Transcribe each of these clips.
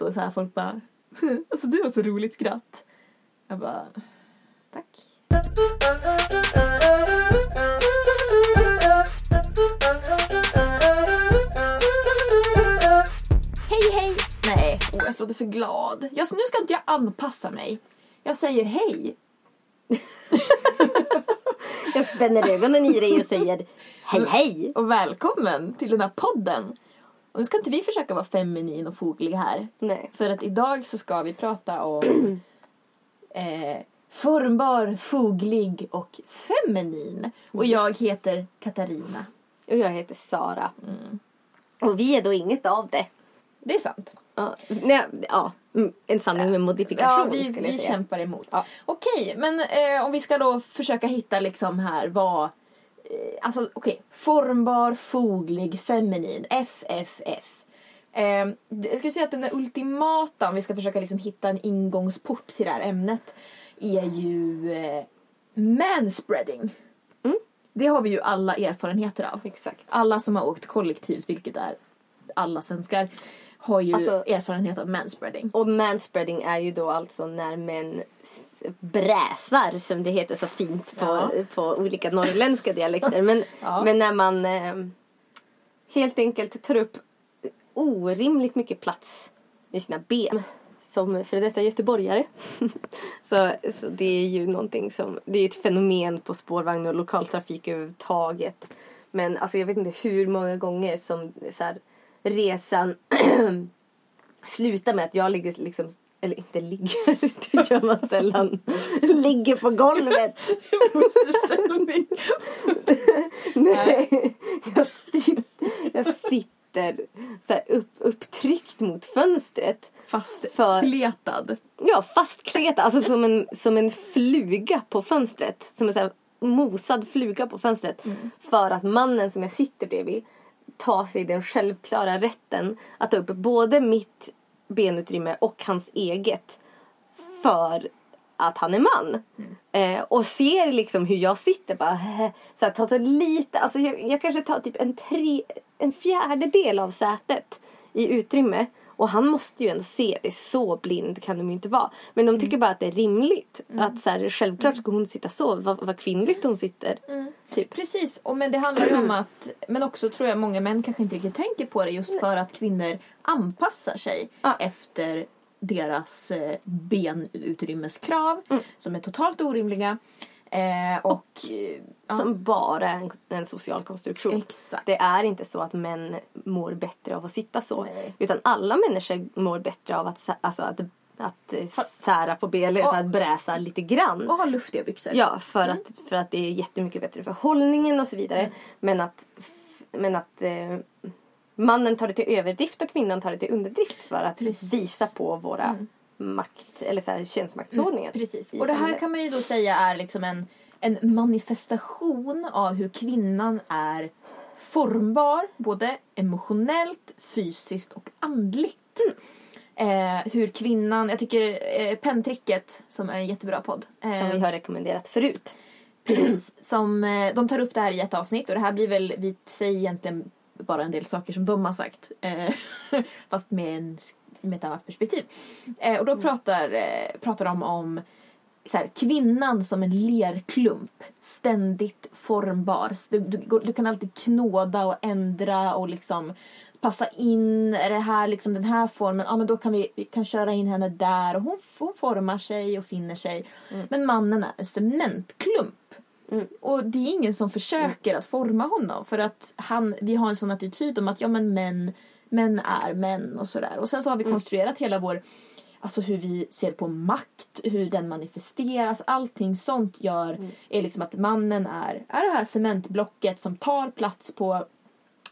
och så här folk bara alltså du har så roligt skratt. Jag bara tack. Hej hej! Nej, oh, jag låter för glad. Jag, nu ska inte jag anpassa mig. Jag säger hej. Jag spänner ögonen i dig och säger hej hej. Och välkommen till den här podden. Och nu ska inte vi försöka vara feminin och foglig här. Nej. För att idag så ska vi prata om eh, formbar, foglig och feminin. Och jag heter Katarina. Och jag heter Sara. Och vi är då inget av det. Det är sant. Ja, nej, ja mm, en sanning med modifikation Ja, vi, skulle jag vi säga. kämpar emot. Ja. Okej, men eh, om vi ska då försöka hitta liksom här vad... Alltså okej, formbar, foglig, feminin, FFF. Eh, jag skulle säga att den ultimata, om vi ska försöka liksom hitta en ingångsport till det här ämnet, är ju eh, manspreading. Mm. Det har vi ju alla erfarenheter av. Exakt. Alla som har åkt kollektivt, vilket är alla svenskar, har ju Alltså- erfarenhet av manspreading. Och manspreading är ju då alltså när män bräsar som det heter så fint på, Ja. på olika norrländska dialekter. Men, Ja. men när man eh, helt enkelt tar upp orimligt mycket plats med sina ben. Som för detta göteborgare. så, så det är ju någonting som, det är ett fenomen på spårvagn och lokaltrafik överhuvudtaget. Men alltså jag vet inte hur många gånger som så här, resan slutar med att jag ligger liksom eller inte ligger, det gör man sällan. ligger på golvet. Fosterställning. Nej, jag sitter, jag sitter så här upp, upptryckt mot fönstret. Fast För-. Ja, fastkletad. Alltså som en, som en fluga på fönstret. Som en så här mosad fluga på fönstret. För att mannen som jag sitter bredvid tar sig den självklara rätten att ta upp både mitt benutrymme och hans eget. För att han är man. Eh, och ser liksom hur jag sitter bara så här, tar så lite, alltså jag, jag kanske tar typ en, tre, en fjärdedel av sätet i utrymme. Och han måste ju ändå se det, så blind kan de ju inte vara. Men de tycker bara att det är rimligt. Att så här, självklart ska hon sitta så, vad, vad kvinnligt hon sitter. Typ. Precis, och men det handlar ju om att, men också tror jag många män kanske inte riktigt tänker på det just för att kvinnor anpassar sig Ja. efter deras eh, benutrymmeskrav Mm. som är totalt orimliga. Eh, och, eh, ja, Som bara en, en social konstruktion. exakt. Det är inte så att män mår bättre av att sitta så. Nej. Utan alla människor mår bättre av att, alltså att, att eh, sära på benen, Och- att bräsa lite grann. Och ha luftiga byxor. Ja, för, att, för att det är jättemycket bättre för hållningen och så vidare. Mm. Men att, men att eh, mannen tar det till överdrift och kvinnan tar det till underdrift för att Precis. visa på våra makt, eller så här, könsmaktsordningar. Precis. i Och det här samhället. kan man ju då säga är liksom en, en manifestation av hur kvinnan är formbar, både emotionellt, fysiskt och andligt. Eh, hur kvinnan, jag tycker eh, Penntricket, som är en jättebra podd. Eh, Som vi har rekommenderat förut. Precis, som, eh, de tar upp det här i ett avsnitt och det här blir väl, vi säger egentligen bara en del saker som de har sagt. Eh, fast med, en, med ett annat perspektiv. Eh, och då pratar, eh, pratar de om så här, kvinnan som en lerklump. Ständigt formbar. Du, du, du kan alltid knåda och ändra och liksom passa in. Är det här liksom den här formen? Ja men då kan vi, vi kan köra in henne där och hon, hon formar sig och finner sig. Men mannen är en cementklump. Och det är ingen som försöker att forma honom för att han, vi har en sån attityd om att ja men män, män är män och sådär. Och sen så har vi konstruerat hela vår, alltså hur vi ser på makt, hur den manifesteras, allting sånt gör, är liksom att mannen är, är det här cementblocket som tar plats på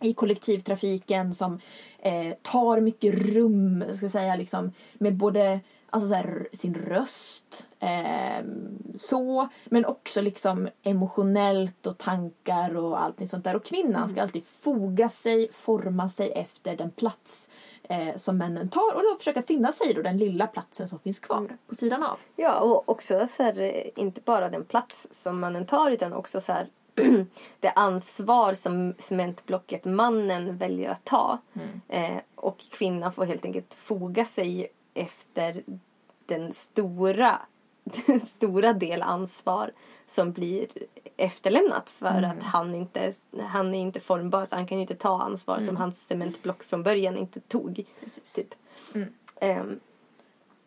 i kollektivtrafiken som eh, tar mycket rum, ska jag säga, liksom, med både alltså så här, sin röst, eh, så, men också liksom emotionellt och tankar och allting sånt där. Och kvinnan ska alltid foga sig, forma sig efter den plats eh, som männen tar och då försöka finna sig då den lilla platsen som finns kvar på sidan av. Ja, och också så här, eh, inte bara den plats som mannen tar utan också så här, det ansvar som cementblocket mannen väljer att ta. Mm. Eh, och kvinnan får helt enkelt foga sig efter den stora, den stora del ansvar som blir efterlämnat för Mm. att han inte han är inte formbar så han kan ju inte ta ansvar som hans cementblock från början inte tog. Precis. Typ. Mm. Ehm,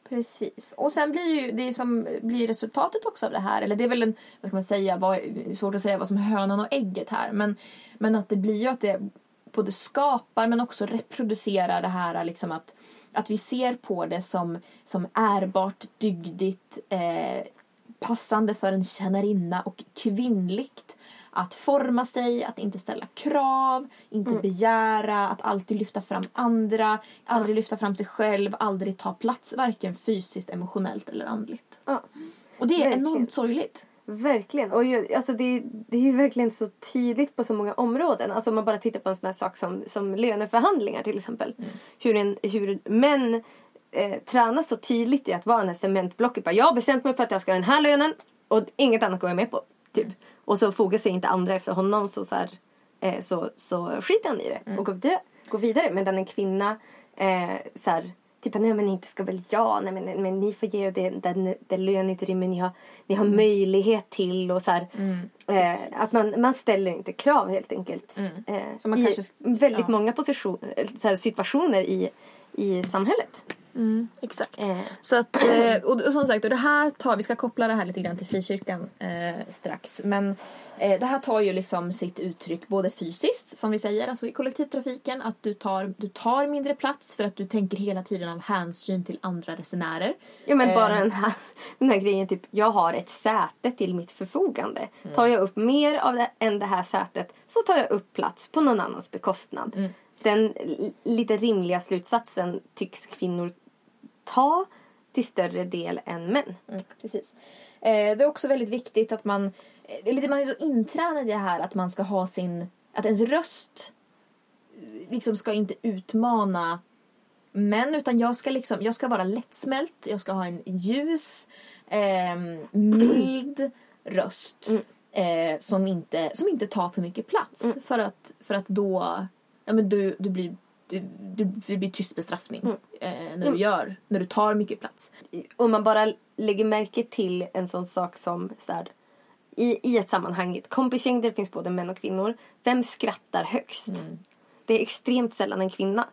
Precis. Och sen blir ju det som blir resultatet också av det här, eller det är väl en, vad ska man säga, vad, svårt att säga vad som är hönan och ägget här, men, men att det blir ju att det både skapar men också reproducerar det här liksom att, att vi ser på det som, som ärbart, dygdigt, eh, passande för en tjänarinna och kvinnligt. Att forma sig, att inte ställa krav, inte begära, att alltid lyfta fram andra, aldrig lyfta fram sig själv, aldrig ta plats, varken fysiskt, emotionellt eller andligt. ja. Och det är Verkligen. enormt sorgligt. Verkligen. Och ju, alltså det, det är ju verkligen så tydligt på så många områden. Alltså om man bara tittar på en sån här sak som, som löneförhandlingar till exempel. Hur, en, hur män eh, tränas så tydligt i att vara den här cementblocket. Bara, jag har bestämt mig för att jag ska ha den här lönen och inget annat går jag med på. Typ. Och så fogar sig inte andra efter honom så, så, här, eh, så, så skiter han i det och går vidare. Går vidare. Medan en kvinna eh, så här, Typ nej men inte ska väl jag, nej men, men ni får ge det, den, det löneutrymme ni har, ni har möjlighet till och så här, Mm, eh, att man, man ställer inte krav helt enkelt. Eh, Så man I kanske sk- väldigt ja. många position, eh, här, situationer i, i samhället. Exakt. Eh, Så att, eh, och, och som sagt, och det här tar, vi ska koppla det här lite grann till frikyrkan eh, strax. Men eh, det här tar ju liksom sitt uttryck både fysiskt, som vi säger, alltså i kollektivtrafiken, att du tar, du tar mindre plats för att du tänker hela tiden av hänsyn till andra resenärer. Jo men bara Eh. den här, den här grejen typ, jag har ett säte till mitt förfogande. Mm. Tar jag upp mer av det än det här sätet så tar jag upp plats på någon annans bekostnad. Mm. Den lite rimliga slutsatsen tycks kvinnor ta till större del än män. Mm, precis. Eh, det är också väldigt viktigt att man, eh, lite, man är så intränad i det här att man ska ha sin, att ens röst eh, liksom ska inte utmana män utan jag ska liksom, jag ska vara lättsmält, jag ska ha en ljus, ehm, mild röst eh, som, inte, som inte tar för mycket plats för, att, för att då, ja men du, du blir du, det blir tyst bestraffning eh, när du gör, när du tar mycket plats. Om man bara lägger märke till en sån sak som så här, i, i ett sammanhang, i ett kompisgäng där det finns både män och kvinnor. Vem skrattar högst? Det är extremt sällan en kvinna.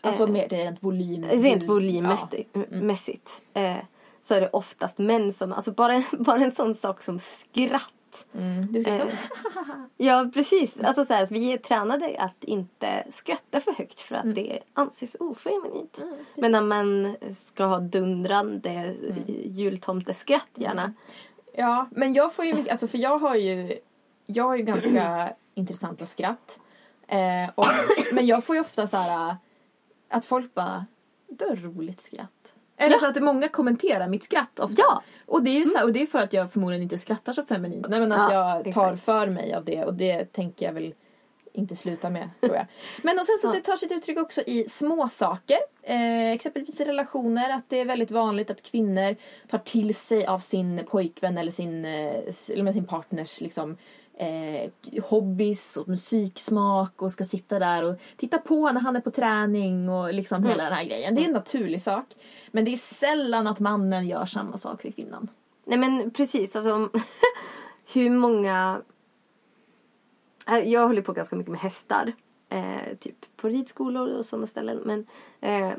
Alltså mer rent volym. Rent volymmässigt mässigt, eh, så är det oftast män som, alltså bara, bara en sån sak som skratt. Ja. Mm. Du ska Eh, så. Ja precis, alltså så här, vi är tränade att inte skratta för högt för att det anses ofeminint. Men när man ska ha dundrande jultomteskratt gärna. Ja, men jag får ju alltså för jag har ju, jag har ju ganska intressanta skratt. Eh, och, men jag får ju ofta så här att folk bara, du har roligt skratt. Eller så att många kommenterar mitt skratt ofta. Ja. Och det är ju så här, och det är för att jag förmodligen inte skrattar så feminint. Nej men att Ja, jag tar exakt. för mig av det och det tänker jag väl inte sluta med tror jag. Men och sen så Ja. det tar sitt uttryck också i små saker. Eh, exempelvis i relationer att det är väldigt vanligt att kvinnor tar till sig av sin pojkvän eller sin, eh, eller med sin partners liksom eh, hobbys och musiksmak och ska sitta där och titta på när han är på träning och liksom hela den här grejen. Det är en naturlig sak. Men det är sällan att mannen gör samma sak för kvinnan. Nej men precis, alltså hur många... Eh, Jag håller på ganska mycket med hästar. Eh, typ på ridskolor och sådana ställen. Men, eh,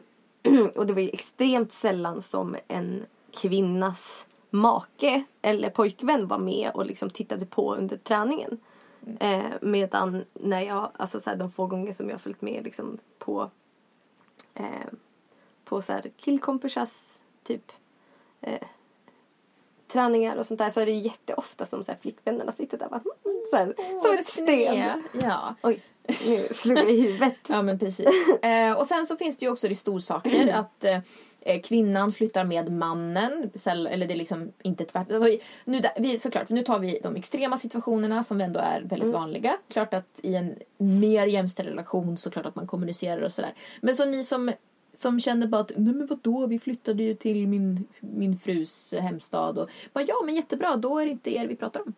och det var ju extremt sällan som en kvinnas make eller pojkvän var med och liksom tittade på under träningen. Eh, medan när jag, alltså så här, de få gånger som jag har följt med liksom på eh, på så här killkompisars typ eh, träningar och sånt där så är det jätteofta som så här, flickvännerna sitter där bara, mm, så här, som ett sten. Ja. Oj, nu slog jag i huvudet. Ja men precis. eh, och sen så finns det ju också det storsaker att eh, kvinnan flyttar med mannen. Eller det är liksom inte tvärtom. Alltså, nu, vi, såklart, nu tar vi de extrema situationerna som ändå är väldigt vanliga. Klart att i en mer jämställd relation så klart att man kommunicerar och sådär. Men så ni som som känner bara att nej men vadå vi flyttade ju till min, min frus hemstad och bara ja men jättebra då är det inte er vi pratar om.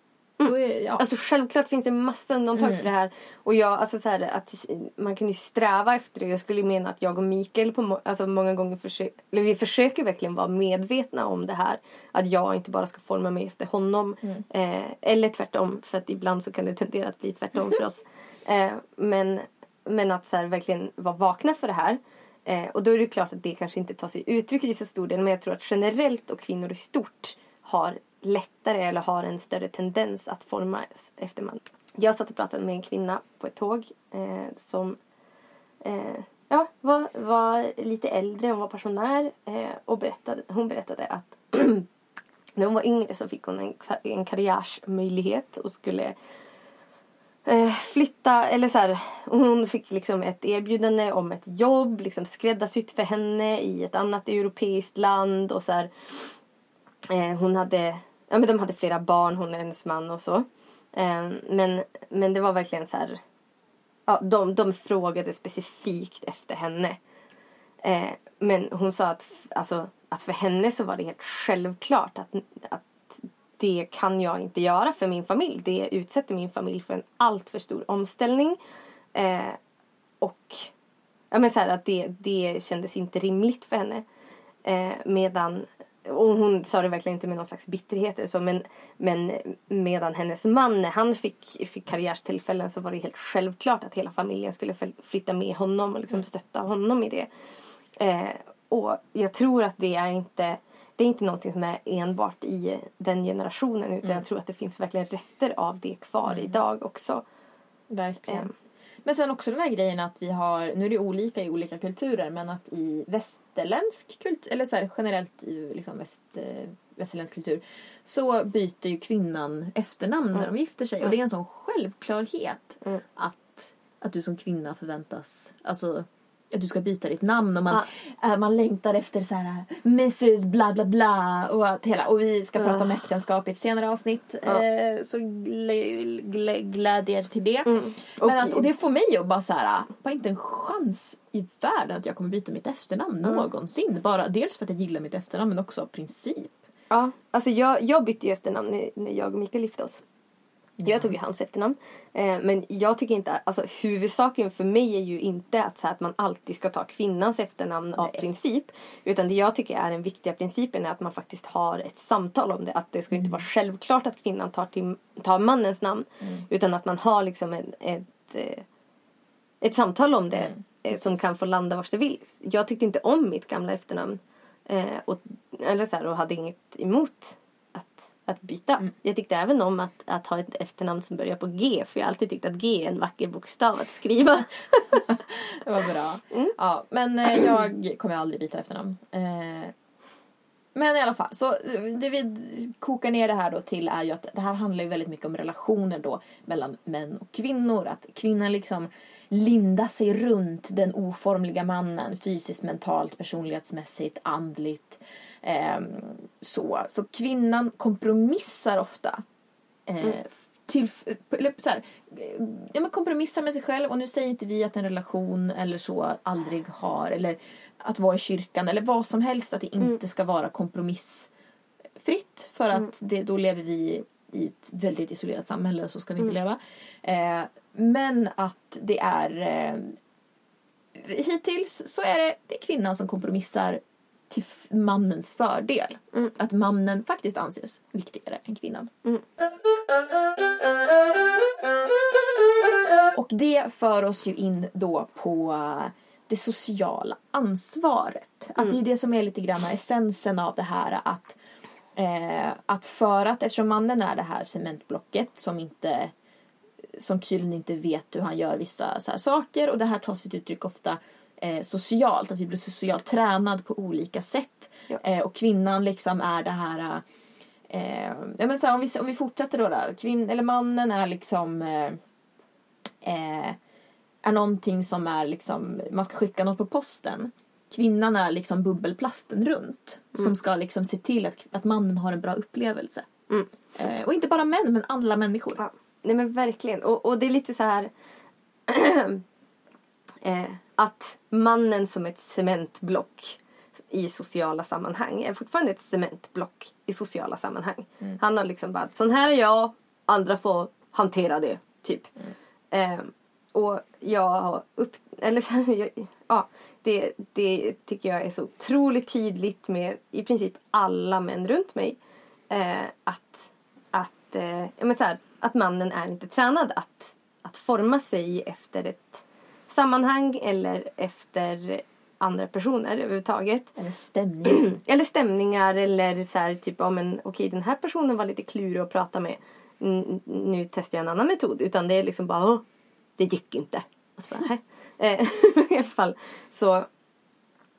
Då är, ja. Alltså självklart finns det massa undantag Mm. för det här. Och jag, alltså så här, att man kan ju sträva efter det. Jag skulle mena att jag och Mikael på må- alltså många gånger försöker, eller vi försöker verkligen vara medvetna om det här. Att jag inte bara ska forma mig efter honom. Mm. Eh, eller tvärtom, för att ibland så kan det tendera att bli tvärtom för oss. Eh, men, men att så här, verkligen vara vakna för det här. Eh, och då är det klart att det kanske inte tar sig uttryck i så stor del. Men jag tror att generellt och kvinnor i stort har lättare eller har en större tendens att formas efter man. Jag satt och pratade med en kvinna på ett tåg eh, som eh, ja, var, var lite äldre, hon var pensionär eh, och berättade, hon berättade att när hon var yngre så fick hon en, en karriärsmöjlighet och skulle eh, flytta, eller så här, hon fick liksom ett erbjudande om ett jobb liksom skräddarsytt för henne i ett annat europeiskt land och så här, eh, hon hade, ja men de hade flera barn, hon och hennes man och så. Ehm, men, men det var verkligen så här, ja de, de frågade specifikt efter henne. Ehm, men hon sa att, alltså, att för henne så var det helt självklart att, att det kan jag inte göra för min familj. Det utsätter min familj för en alltför stor omställning. Eh, och ja, men så här, att det, det kändes inte rimligt för henne. Eh, medan, och hon sa det verkligen inte med någon slags bitterhet eller så, men, men medan hennes man, när han fick, fick karriärstillfällen så var det helt självklart att hela familjen skulle fl- flytta med honom och liksom stötta honom i det. Eh, och jag tror att det är inte det är inte någonting som är enbart i den generationen utan jag tror att det finns verkligen rester av det kvar idag också. Verkligen. Ehm. Men sen också den här grejen att vi har, nu är det olika i olika kulturer, men att i västerländsk kultur, eller så här, generellt i liksom väst, eh, västerländsk kultur, så byter ju kvinnan efternamn när de gifter sig. Och det är en sån självklarhet Mm. att, att du som kvinna förväntas, alltså att du ska byta ditt namn och man, äh, man längtar efter så här Mrs bla bla bla och att hela, och vi ska prata om äktenskap i ett senare avsnitt Ja. eh, så glä, glä, gläd er till det. Mm. Men att, och det får mig att bara så här, bara inte en chans i världen att jag kommer byta mitt efternamn någonsin. Bara dels för att jag gillar mitt efternamn men också av princip. Ja, alltså jag, jag bytte ju efternamn när, när jag och Mikael gifte oss. Jag tog ju hans efternamn. Eh, men jag tycker inte, alltså huvudsaken för mig är ju inte att, så här, att man alltid ska ta kvinnans efternamn av princip. Utan det jag tycker är den viktiga principen är att man faktiskt har ett samtal om det. Att det ska inte vara självklart att kvinnan tar, till, tar mannens namn. Utan att man har liksom en, ett, eh, ett samtal om det. eh, som kan få landa vart det vill. Jag tyckte inte om mitt gamla efternamn. Eh, och, eller så här, och hade inget emot att, byta. Jag tyckte även om att, att ha ett efternamn som börjar på G. För jag har alltid tyckt att G är en vacker bokstav att skriva. Det var bra. Ja, men eh, jag kommer aldrig byta efternamn. Eh, men i alla fall, så eh, det vi kokar ner det här då till är ju att det här handlar ju väldigt mycket om relationer då mellan män och kvinnor. Att kvinnan liksom lindar sig runt den oformliga mannen fysiskt, mentalt, personlighetsmässigt, andligt. ehm, så. så kvinnan kompromissar ofta. Eh, till, eller så här, eh, ja, men kompromissar med sig själv och nu säger inte vi att en relation eller så aldrig har eller att vara i kyrkan eller vad som helst att det inte ska vara kompromissfritt för att det, då lever vi i ett väldigt isolerat samhälle så ska vi inte leva. Eh, men att det är eh, hittills så är det, det är kvinnan som kompromissar till mannens fördel. Mm. Att mannen faktiskt anses viktigare än kvinnan. Och det för oss ju in då på det sociala ansvaret. Att det är det som är lite grann essensen av det här att eh, att för att, eftersom mannen är det här cementblocket som inte som tydligen inte vet hur han gör vissa så här saker och det här tar sitt uttryck ofta eh, socialt, att vi blir socialt tränad på olika sätt. Ja. Eh, och kvinnan liksom är det här eh, ja, men så här, om, vi, om vi fortsätter då där, kvinn, eller mannen är liksom eh, eh, är någonting som är liksom, man ska skicka något på posten. Kvinnan är liksom bubbelplasten runt. Som ska liksom se till att, att mannen har en bra upplevelse. Mm. Eh, och inte bara män, men alla människor. Ja, nej men verkligen. Och, och det är lite så här eh, att mannen som ett cementblock i sociala sammanhang är fortfarande ett cementblock i sociala sammanhang. Han har liksom bara, sån här är jag, andra får hantera det, typ. Eh, och jag har upp... Eller så här, jag, ja, det, det tycker jag är så otroligt tydligt med i princip alla män runt mig. Eh, att, att, eh, men så här, att mannen är inte tränad att, att forma sig efter ett sammanhang eller efter andra personer överhuvudtaget. Eller stämning. eller stämningar eller så här typ, ja men okej den här personen var lite klurig att prata med. N- nu testar jag en annan metod. Utan det är liksom bara, Åh, det gick inte. Och så bara, eh, I alla fall så,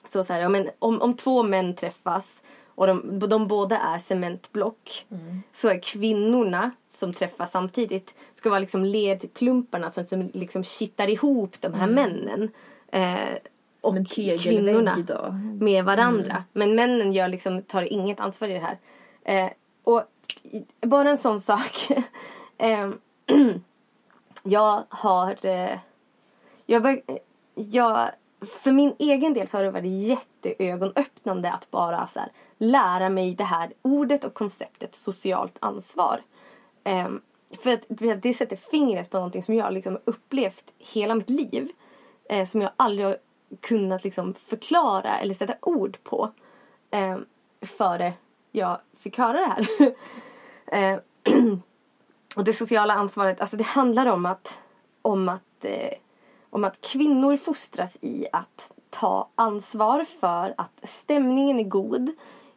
så, så här, ja, men om, om två män träffas och de, de båda är cementblock så är kvinnorna som träffas samtidigt ska vara liksom ledklumparna som, som liksom kittar ihop de här männen. Eh, och då. med varandra. Men männen gör liksom, tar inget ansvar i det här. Eh, och bara en sån sak. eh, jag har... Eh, jag, bör, jag, för min egen del så har det varit jätteögonöppnande att bara så här, lära mig det här ordet och konceptet socialt ansvar. Um, för att det sätter fingret på någonting som jag liksom upplevt hela mitt liv. Eh, som jag aldrig har kunnat liksom förklara eller sätta ord på. Eh, före jag fick höra det här. eh, och det sociala ansvaret, alltså det handlar om att, om att, eh, om att kvinnor fostras i att ta ansvar för att stämningen är god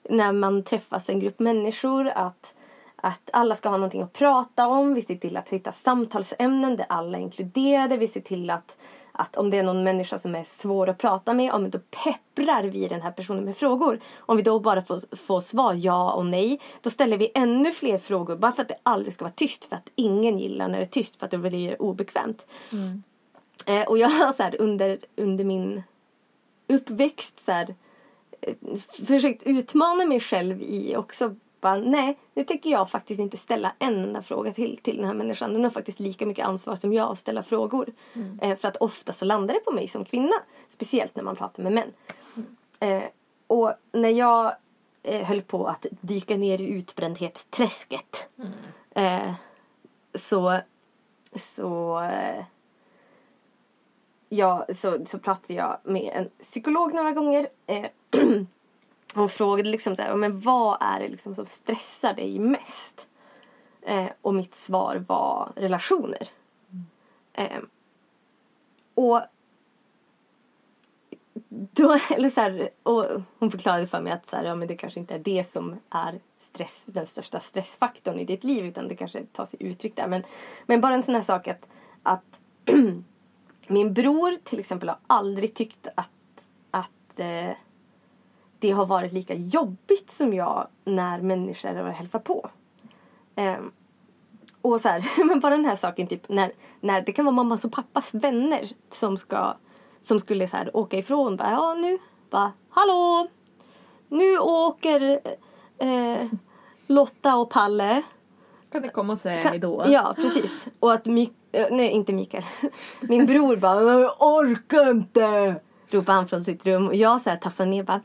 när man träffas en grupp människor. Att, att alla ska ha någonting att prata om. Vi ser till att hitta samtalsämnen där alla är inkluderade. Vi ser till att, att om det är någon människa som är svår att prata med, ja, men då pepprar vi den här personen med frågor. Om vi då bara får, får svar ja och nej, då ställer vi ännu fler frågor bara för att det aldrig ska vara tyst. För att ingen gillar när det är tyst för att det blir obekvämt. Eh, och jag har så här, under, under min uppväxt så här, försökt utmana mig själv i också bara, nej, nu tänker jag faktiskt inte ställa en enda fråga till, till den här människan. Den har faktiskt lika mycket ansvar som jag att ställa frågor. Eh, för att ofta så landar det på mig som kvinna. Speciellt när man pratar med män. Eh, och när jag eh, höll på att dyka ner i utbrändhetsträsket. Eh, så så, eh, ja, så så pratade jag med en psykolog några gånger. Eh, hon frågade liksom så här, men vad är det liksom som stressar dig mest? Eh, och mitt svar var relationer. Eh, och då, eller så här, och hon förklarade för mig att så här, ja, men det kanske inte är det som är stress, den största stressfaktorn i ditt liv utan det kanske tar sig uttryck där. Men, men bara en sån här sak att, att min bror till exempel har aldrig tyckt att, att eh, det har varit lika jobbigt som jag när människor har hälsat på. Ehm, och så här, men bara den här saken typ när, när det kan vara mammas och pappas vänner som ska som skulle så här åka ifrån. Bara, ja nu, bara hallå! Nu åker eh, Lotta och Palle. Kan ni komma och säga Kan- hejdå? Ja, precis. Och att Mik- eh, nej, inte Mikael. Min bror bara jag orkar inte. Ropar han från sitt rum och jag så här tassar ner bara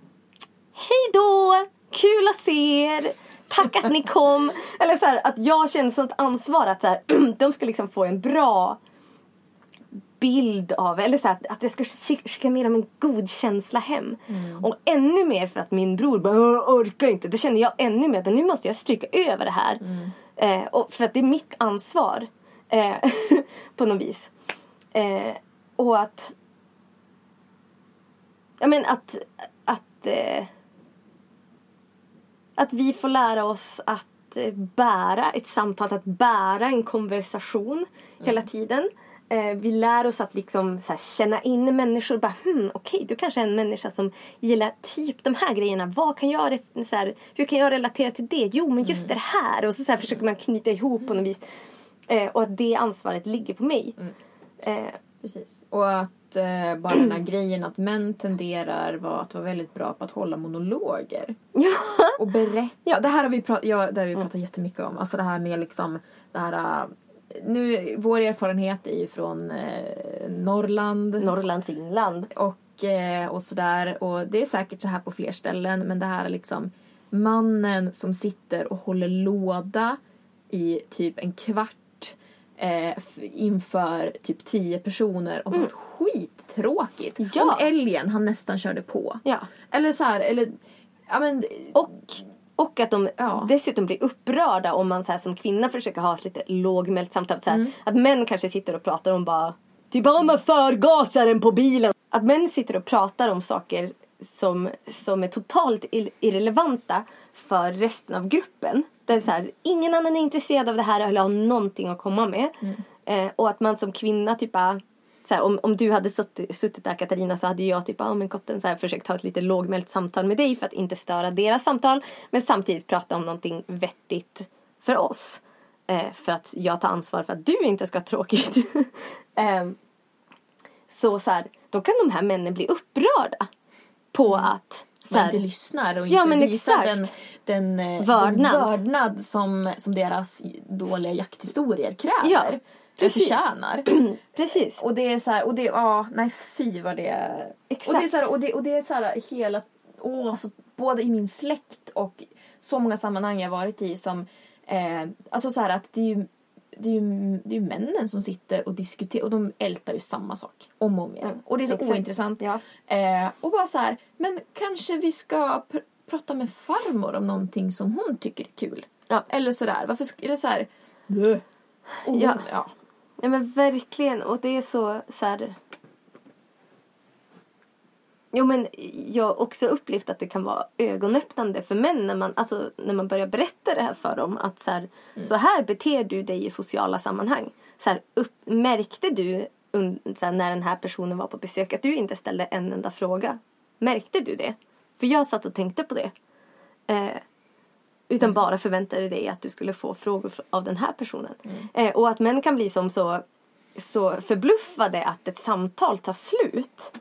Hej då! Kul att se er! Tack att ni kom! Eller så här, att jag känner sånt ansvar att så här, de ska liksom få en bra bild av, eller så här, att- att jag ska skick- skicka med dem en god känsla hem. Och ännu mer för att min bror bara "Jag orkar inte. Då känner jag ännu mer, men nu måste jag stryka över det här. Eh, och för att det är mitt ansvar. Eh, på något vis. Eh, och att Ja men att, att, eh, att vi får lära oss att eh, bära ett samtal, att bära en konversation hela tiden. Eh, vi lär oss att liksom så här, känna in människor. Bara, hmm, Okej, du kanske är en människa som gillar typ de här grejerna. Vad kan jag, så här, hur kan jag relatera till det? Jo, men just det här. Och så, så här, försöker man knyta ihop på något vis. Eh, och att det ansvaret ligger på mig. Eh, Precis. Och att eh, bara den här grejen att män tenderar vara, att vara väldigt bra på att hålla monologer. ja. Och berätta. Ja, det här har vi, prat, ja, det har vi pratat jättemycket om. Alltså det här med liksom det här... äh, Nu, vår erfarenhet är ju från eh, Norrland. Norrlands inland. och, eh, och sådär. Och det är säkert så här på fler ställen. Men det här är liksom mannen som sitter och håller låda i typ en kvart eh, inför typ tio personer och mm. skittråkigt. Ja. Om älgen han nästan körde på. Ja. Eller så här, eller ja men Och, och att de Ja. dessutom blir upprörda om man så här, som kvinna försöker ha ett lite lågmält samtal. Så här, Mm. Att män kanske sitter och pratar om bara Typ om man förgasaren på bilen. Att män sitter och pratar om saker som, som är totalt ir- irrelevanta för resten av gruppen. Där så här, ingen annan är intresserad av det här eller har någonting att komma med. Eh, och att man som kvinna typ bara här, om, om du hade suttit, suttit där Katarina så hade jag typ, ja men kotten så här, försökt ha ett lite lågmält samtal med dig för att inte störa deras samtal. Men samtidigt prata om någonting vettigt för oss. Eh, för att jag tar ansvar för att du inte ska ha tråkigt. eh, så så här, då kan de här männen bli upprörda. På att så man här, inte lyssnar och Ja, inte visar den, den, eh, Vördnad. den vördnad som, som deras dåliga jakthistorier kräver. Ja, precis. förtjänar. Precis. Och det är så här, och det, ja, nej fy vad det Exakt. Och det är så här, och det, och det är så här hela, åh, så, både i min släkt och så många sammanhang jag varit i som, eh, alltså så här att det är ju det är, ju, det är ju männen som sitter och diskuterar och de ältar ju samma sak om och om igen. Mm, och det är så exakt. ointressant. Ja. Eh, och bara så här, men kanske vi ska pr- prata med farmor om någonting som hon tycker är kul. Ja. Eller sådär, varför är det så här... Hon, Ja. ja. Ja men verkligen och det är så, så här. Jo men jag har också upplevt att det kan vara ögonöppnande för män när man, alltså, när man börjar berätta det här för dem. Att så här, så här beter du dig i sociala sammanhang. Så här, upp, märkte du här, när den här personen var på besök att du inte ställde en enda fråga? Märkte du det? För jag satt och tänkte på det. Eh, utan bara förväntade dig att du skulle få frågor fr- av den här personen. Eh, och att män kan bli som så, så förbluffade att ett samtal tar slut.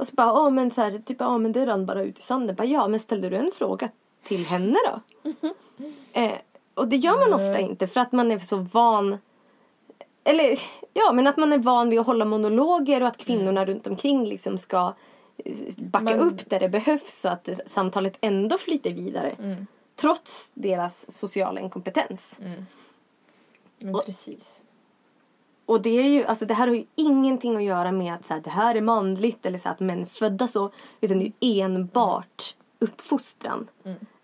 Och så bara, ja men så här, typ, ja men det rann bara ut i sanden. Bara, ja men ställde du en fråga till henne då? eh, och det gör man ofta inte för att man är så van eller ja, men att man är van vid att hålla monologer och att kvinnorna runt omkring liksom ska eh, backa Man- upp där det behövs så att samtalet ändå flyter vidare. Trots deras sociala inkompetens. Men Och- precis. Och det är ju, alltså det här har ju ingenting att göra med att så här, det här är manligt eller så här, att män är födda så. Utan det är enbart uppfostran.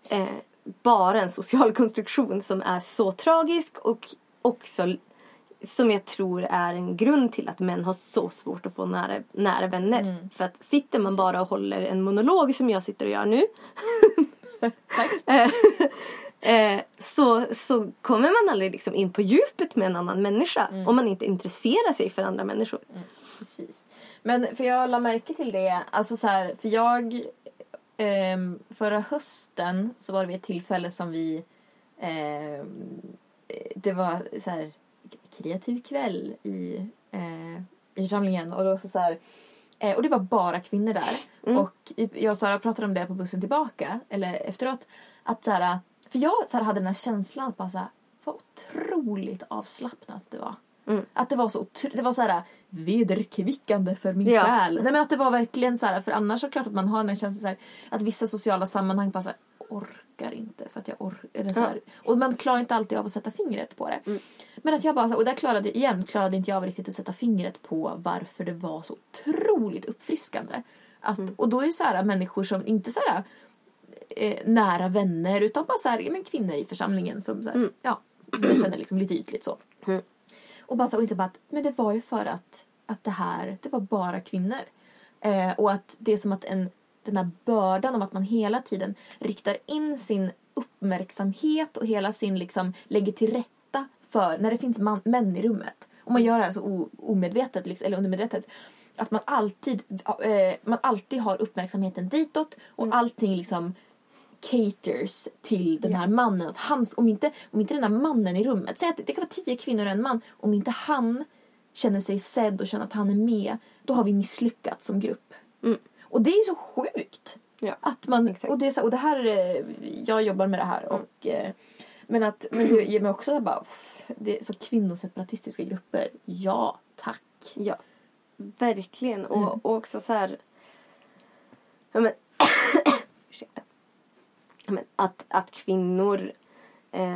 Eh, bara en social konstruktion som är så tragisk och också som jag tror är en grund till att män har så svårt att få nära, nära vänner. För att sitter man bara och håller en monolog som jag sitter och gör nu. eh, så, så kommer man aldrig liksom in på djupet med en annan människa. Om man inte intresserar sig för andra människor. Precis. Men för jag la märke till det, alltså så här, för jag ehm, förra hösten så var det vid ett tillfälle som vi ehm, det var så här kreativ kväll i, eh, i församlingen och, då så så här, eh, och det var bara kvinnor där. Och i- jag och Sara pratade om det på bussen tillbaka, eller efteråt. Att så här, för jag så här, hade den här känslan att bara så här, vad otroligt avslappnat det var. Mm. Att det var så det var så här vederkvickande för min Ja. själ. Nej men att det var verkligen så här, för annars så klart att man har den här känslan så här, att vissa sociala sammanhang bara så här, orkar inte för att jag orkar. Så här, Och man klarar inte alltid av att sätta fingret på det. Mm. Men att jag bara, och där klarade, igen klarade inte jag av riktigt att sätta fingret på varför det var så otroligt uppfriskande. Att, Mm. Och då är det så här människor som inte så här eh, nära vänner utan bara så här, men kvinnor i församlingen som, så här, ja, som jag känner liksom lite ytligt så. Mm. Och bara så, och inte bara att, men det var ju för att, att det här, det var bara kvinnor. Eh, och att det är som att en, den här bördan om att man hela tiden riktar in sin uppmärksamhet och hela sin liksom lägger till rätta för när det finns man, män i rummet. Och man gör det här så o, omedvetet liksom, eller undermedvetet. Att man alltid, eh, man alltid har uppmärksamheten ditåt och allting liksom caters till den här mannen. Att hans, om, inte, om inte den här mannen i rummet, säg att det kan vara tio kvinnor och en man. Om inte han känner sig sedd och känner att han är med, då har vi misslyckats som grupp. Mm. Och det är så sjukt. Ja. Att man, Exakt. och, det är så, och det här, eh, jag jobbar med det här och eh, men, att, men det ger mig också så här bara, det är så kvinnoseparatistiska grupper. Ja, tack. Ja, verkligen. Och, Mm. och också så här... Ja, men, ursäkta. Att, att kvinnor... Eh,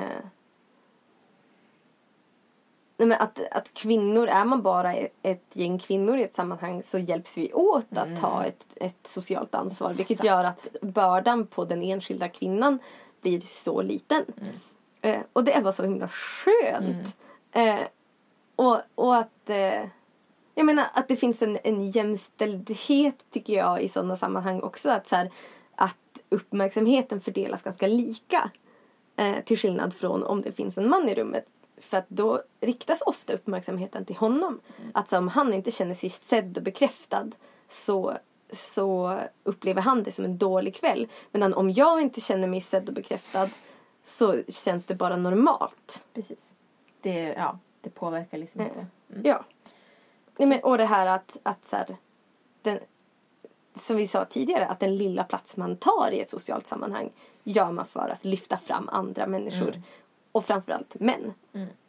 Nej, men att, att kvinnor, är man bara ett, ett gäng kvinnor i ett sammanhang så hjälps vi åt att ta ett, ett socialt ansvar. Vilket Exakt. gör att bördan på den enskilda kvinnan blir så liten. Eh, och det är bara så himla skönt. Eh, och, och att eh, jag menar att det finns en, en jämställdhet tycker jag i sådana sammanhang också. Att, så här, uppmärksamheten fördelas ganska lika. Eh, till skillnad från om det finns en man i rummet. För att då riktas ofta uppmärksamheten till honom. Att så, om han inte känner sig sedd och bekräftad så, så upplever han det som en dålig kväll. Medan om jag inte känner mig sedd och bekräftad så känns det bara normalt. Precis. Det, ja, det påverkar liksom Mm. inte. Ja. Nej, men, och det här att, att så här, den, som vi sa tidigare, att den lilla plats man tar i ett socialt sammanhang gör man för att lyfta fram andra människor. Och framförallt män.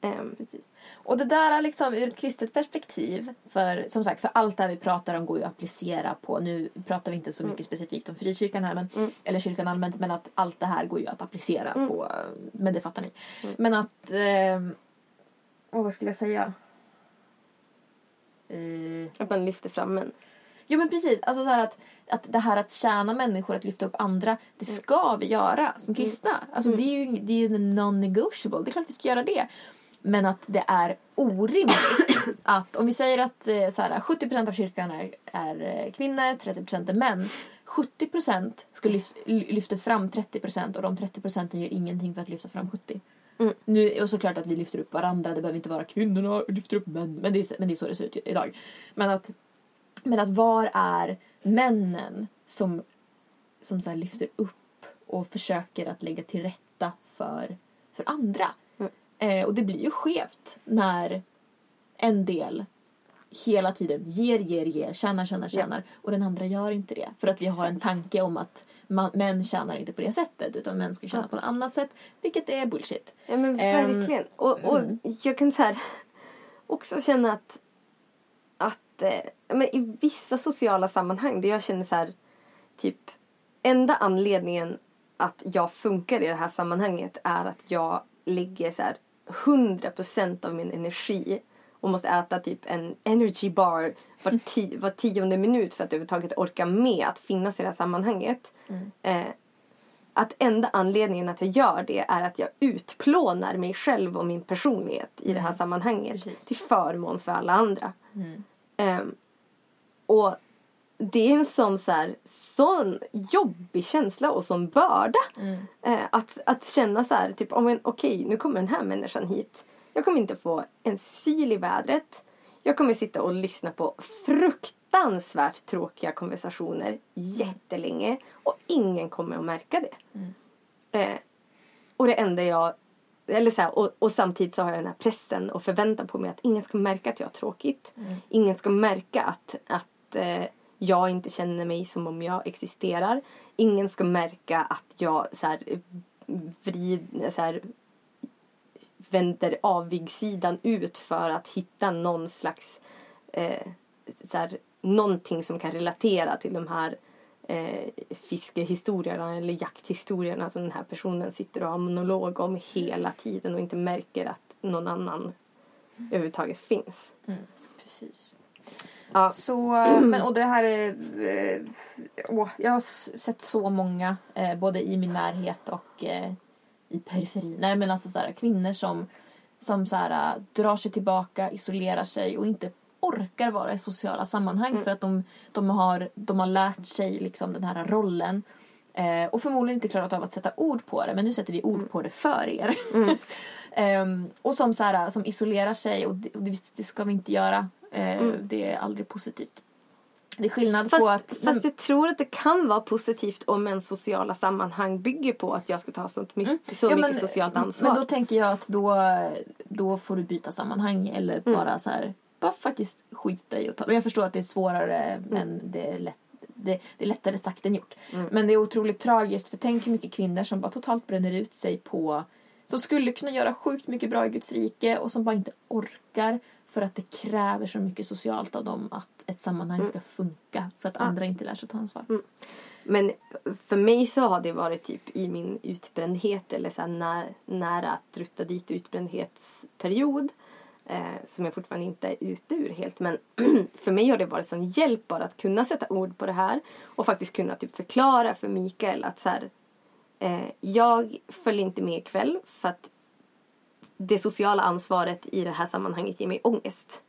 Ehm, Precis. Och det där är liksom ur ett kristet perspektiv. För som sagt, för allt det här vi pratar om går ju att applicera på. Nu pratar vi inte så mycket specifikt om frikyrkan här. Men, Eller kyrkan allmänt. Men att allt det här går ju att applicera på. Men det fattar ni. Men att... Eh, åh, vad skulle jag säga? Eh, att man lyfter fram män. Jo men precis, alltså så att, att det här att tjäna människor, att lyfta upp andra, det ska vi göra som kristna. Alltså det är ju det är non-negotiable, det är klart vi ska göra det. Men att det är orimligt att om vi säger att eh, så här, 70% av kyrkan är, är eh, kvinnor, 30% är män. 70% ska lyft, lyfter fram 30% och de 30% gör ingenting för att lyfta fram 70%. Mm. Nu, och såklart att vi lyfter upp varandra, det behöver inte vara kvinnorna lyfter upp män. Men det är, men det är så det ser ut idag. Men att men att var är männen som, som så här lyfter upp och försöker att lägga till rätta för, för andra? Mm. Eh, och det blir ju skevt när en del hela tiden ger, ger, ger, tjänar, tjänar, tjänar och den andra gör inte det. För att vi har en tanke om att man, män tjänar inte på det sättet utan män ska tjäna på något annat sätt. Vilket är bullshit. Ja men Ehm, verkligen. och, och jag kan så här också känna att, att eh, men i vissa sociala sammanhang där jag känner så här typ enda anledningen att jag funkar i det här sammanhanget är att jag lägger så här 100% av min energi och måste äta typ en energy bar var, ti- var tionde minut för att överhuvudtaget orka med att finnas i det här sammanhanget. Eh, att enda anledningen att jag gör det är att jag utplånar mig själv och min personlighet i det här sammanhanget Precis. till förmån för alla andra. Ehm, och det är en sån, så här, sån jobbig känsla och sån börda. Eh, att, att känna så här, typ, oh, men, okej nu kommer den här människan hit. Jag kommer inte få en syl i vädret. Jag kommer sitta och lyssna på fruktansvärt tråkiga konversationer jättelänge. Och ingen kommer att märka det. Eh, och det enda jag eller så här, och, och samtidigt så har jag den här pressen och förväntan på mig att ingen ska märka att jag har tråkigt. Ingen ska märka att, att eh, jag inte känner mig som om jag existerar. Ingen ska märka att jag så här, vrid, så här, vänder avigsidan ut för att hitta någon slags eh, så här, någonting som kan relatera till de här eh, fiskehistorierna eller jakthistorierna som den här personen sitter och har monolog om hela tiden och inte märker att någon annan överhuvudtaget finns. Precis. Ja. Så, men, och det här är... Eh, åh, jag har sett så många, eh, både i min närhet och eh, i periferin. Nej men alltså så här, kvinnor som, som så här, äh, drar sig tillbaka, isolerar sig och inte orkar vara i sociala sammanhang för att de, de, har, de har lärt sig liksom den här rollen. Eh, och förmodligen inte klarat av att sätta ord på det men nu sätter vi ord på det för er. Ehm, och som, så här, som isolerar sig och det, och det, ska vi inte göra. Eh, Det är aldrig positivt. Det är skillnad på att... Fast, fast jag tror att det kan vara positivt om en sociala sammanhang bygger på att jag ska ta sånt mycket, så Ja, mycket men- socialt ansvar. Men då tänker jag att då, då får du byta sammanhang eller Mm. bara så här, bara faktiskt skita i att ta. Men jag förstår att det är svårare Mm. men det är, lätt, det, det är lättare sagt än gjort. Men det är otroligt tragiskt för tänk hur mycket kvinnor som bara totalt bränner ut sig på som skulle kunna göra sjukt mycket bra i Guds rike och som bara inte orkar för att det kräver så mycket socialt av dem att ett sammanhang ska funka för att andra inte lär sig ta ansvar. Men för mig så har det varit typ i min utbrändhet eller så här när, nära att rutta dit utbrändhetsperiod. Eh, som jag fortfarande inte är ute ur helt. Men för mig har det varit sån hjälp bara att kunna sätta ord på det här. Och faktiskt kunna typ förklara för Mikael att så här, eh, jag följer inte med ikväll för att det sociala ansvaret i det här sammanhanget ger mig ångest.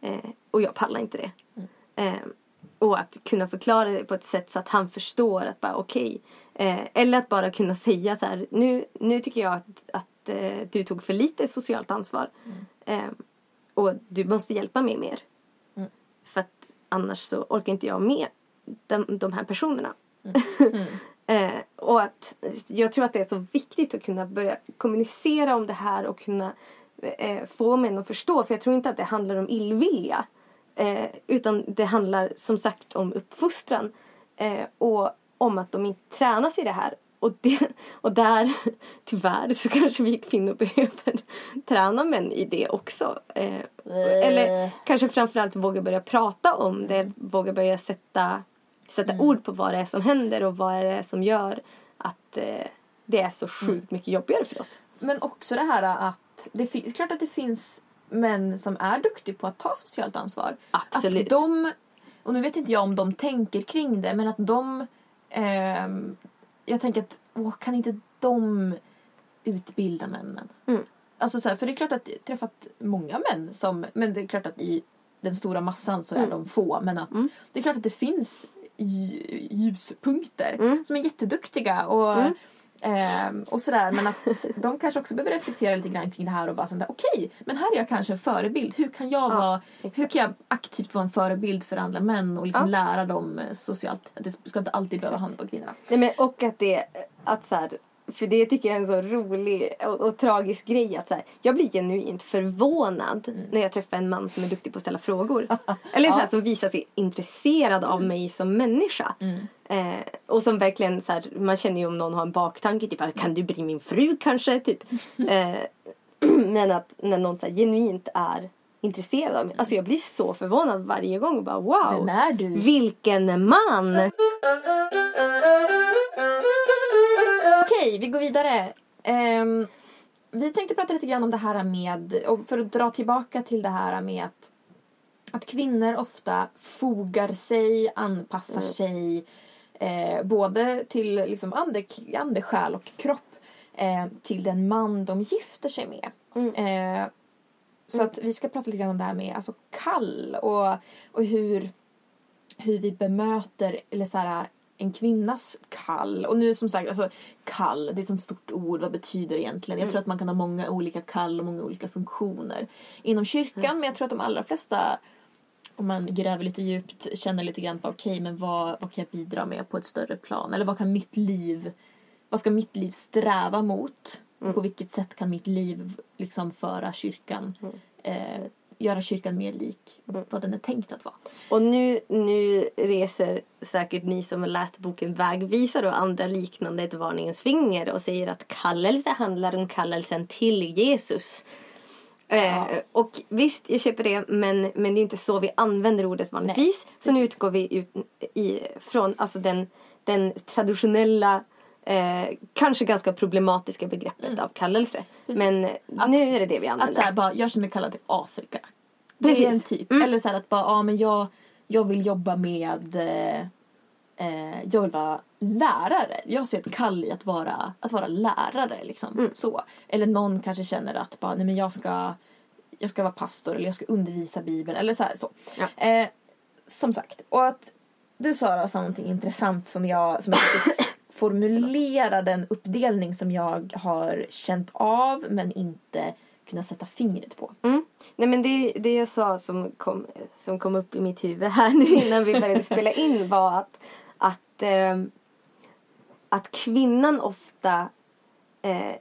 Eh, och jag pallar inte det. Eh, och att kunna förklara det på ett sätt så att han förstår att bara okej. eh, eller att bara kunna säga så här, nu, nu tycker jag att, att eh, du tog för lite socialt ansvar. Eh, och du måste hjälpa mig mer. Mm. För att annars så orkar inte jag med de, de här personerna. eh, och att jag tror att det är så viktigt att kunna börja kommunicera om det här och kunna eh, få män att förstå. För jag tror inte att det handlar om illvilja. Eh, utan det handlar som sagt om uppfostran. Eh, och om att de inte tränas i det här. Och, det, och där, tyvärr, så kanske vi kvinnor behöver träna män i det också. Eh, eller kanske framförallt våga börja prata om det. Våga börja sätta, sätta ord på vad det är som händer och vad är det är som gör att eh, det är så sjukt mycket jobbigare för oss. Men också det här att det finns, klart att det finns män som är duktiga på att ta socialt ansvar. Absolut. Att de, och nu vet inte jag om de tänker kring det, men att de... ehm, jag tänker att, åh, kan inte de utbilda männen? Mm. Alltså så här, för det är klart att jag har träffat många män som, men det är klart att i den stora massan så är Mm. de få, men att Mm. det är klart att det finns lj- ljuspunkter Mm. som är jätteduktiga och Mm. Ehm, och sådär, men att de kanske också behöver reflektera lite grann kring det här och bara sånt okej, men här är jag kanske en förebild. Hur kan jag Ja, vara, exakt. hur kan jag aktivt vara en förebild för andra män och liksom Ja. lära dem eh, socialt? Det ska inte alltid behöva handla om kvinnorna. Nej, men, och att det, att så här, för det tycker jag är en så rolig och, och tragisk grej att så här, jag blir genuint förvånad när jag träffar en man som är duktig på att ställa frågor. Eller så här, Ja. som visar sig intresserad av mig som människa. Eh, och som verkligen så här, man känner ju om någon har en baktanke, typ att, kan du bli min fru kanske? Typ. Eh, men att när någon så genuint är intresserad av mig. Alltså jag blir så förvånad varje gång och bara wow. Vem är du? Vilken man! Okej, vi går vidare. Ehm, vi tänkte prata lite grann om det här med, och för att dra tillbaka till det här med att, att kvinnor ofta fogar sig, anpassar sig eh, både till liksom ande, själ och kropp eh, till den man de gifter sig med. Eh, så att vi ska prata lite grann om det här med alltså, kall och, och hur, hur vi bemöter eller så här, en kvinnas kall. Och nu som sagt, alltså kall, det är ett sånt stort ord. Vad betyder det egentligen? Jag tror att man kan ha många olika kall och många olika funktioner inom kyrkan. Men jag tror att de allra flesta, om man gräver lite djupt, känner lite grann på okej, men vad, vad kan jag bidra med på ett större plan? Eller vad kan mitt liv, vad ska mitt liv sträva mot? På vilket sätt kan mitt liv liksom föra kyrkan, eh, göra kyrkan mer lik vad den är tänkt att vara? Och nu, nu reser säkert ni som har läst boken Vägvisare och andra liknande ett varningens finger och säger att kallelse handlar om kallelsen till Jesus. Eh, och visst, jag köper det, men, men det är inte så vi använder ordet vanligtvis. så nu utgår vi ut i, från alltså den, den traditionella, eh, kanske ganska problematiska begreppet av kallelse. Precis. Men Att- nu är det det vi använder. Att så här, bara, jag känner mig kallad till Afrika. Det Precis. är en typ. Mm. Eller så här att bara, ja men jag, jag vill jobba med, eh, eh, jag vill vara lärare. Jag ser ett kall i att vara, att vara lärare liksom. Mm. Så. Eller någon kanske känner att bara, nej men jag ska, jag ska vara pastor eller jag ska undervisa bibeln eller så här så. Ja. Eh, som sagt, och att du Sara sa någonting intressant som jag, som jag formulera den uppdelning som jag har känt av men inte kunnat sätta fingret på. Mm. Nej men det, det jag sa som kom, som kom upp i mitt huvud här nu innan vi började spela in var att, att, eh, att kvinnan ofta eh,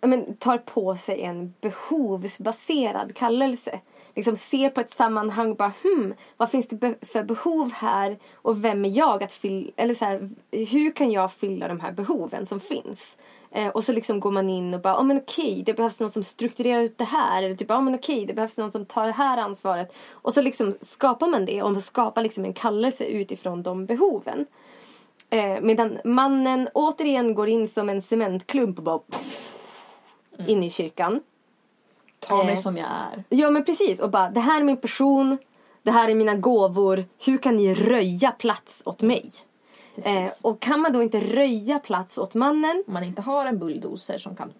men, tar på sig en behovsbaserad kallelse. Liksom ser på ett sammanhang bara hmm, vad finns det be- för behov här och vem är jag att fylla, eller så här, hur kan jag fylla de här behoven som finns? Eh, och så liksom går man in och bara, ja oh, men okej, det behövs någon som strukturerar ut det här. Eller typ, ja oh, men okej, det behövs någon som tar det här ansvaret. Och så liksom skapar man det och man skapar liksom en kallelse utifrån de behoven. Eh, medan mannen återigen går in som en cementklump och bara in i kyrkan. Ta mig Eh. som jag är. Ja men precis och bara det här är min person, det här är mina gåvor, hur kan ni röja plats åt mig? Eh, och kan man då inte röja plats åt mannen, Om man inte har en bulldozer som kan...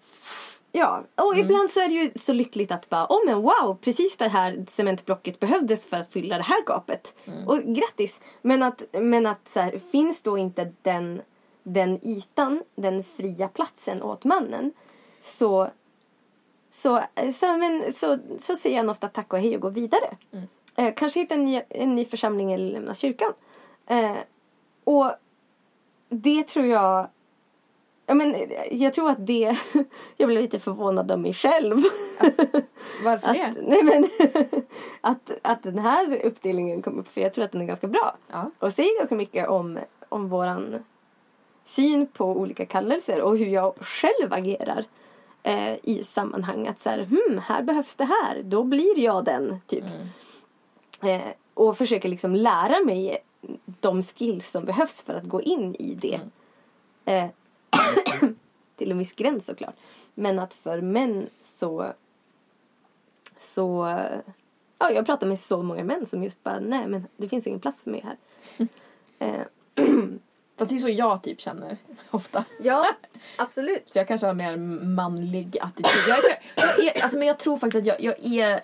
ja, och ibland så är det ju så lyckligt att bara, oh men wow, precis det här cementblocket behövdes för att fylla det här gapet. Och grattis! Men att, men att så här, finns då inte den, den ytan, den fria platsen åt mannen, så så, så, men, så, så säger han ofta tack och hej och går vidare. Eh, kanske hitta en ny, en ny församling eller lämna kyrkan. Eh, och det tror jag... Ja, men, eh, jag tror att det... jag blev lite förvånad av mig själv. Varför att, det? nej, men, att, att den här uppdelningen kom upp. För jag tror att den är ganska bra. Ja. Och säger ganska mycket om, om våran syn på olika kallelser och hur jag själv agerar eh, i sammanhang. Att så här, hmm, här behövs det här. Då blir jag den, typ. Eh, och försöker liksom lära mig de skills som behövs för att gå in i det. Eh, till en viss gräns såklart. Men att för män så... Så... Ja, jag pratar med så många män som just bara, nej men det finns ingen plats för mig här. Eh, Fast det är så jag typ känner ofta. ja, absolut. Så jag kanske har mer manlig attityd. Jag, är- jag är, alltså, men jag tror faktiskt att jag, jag är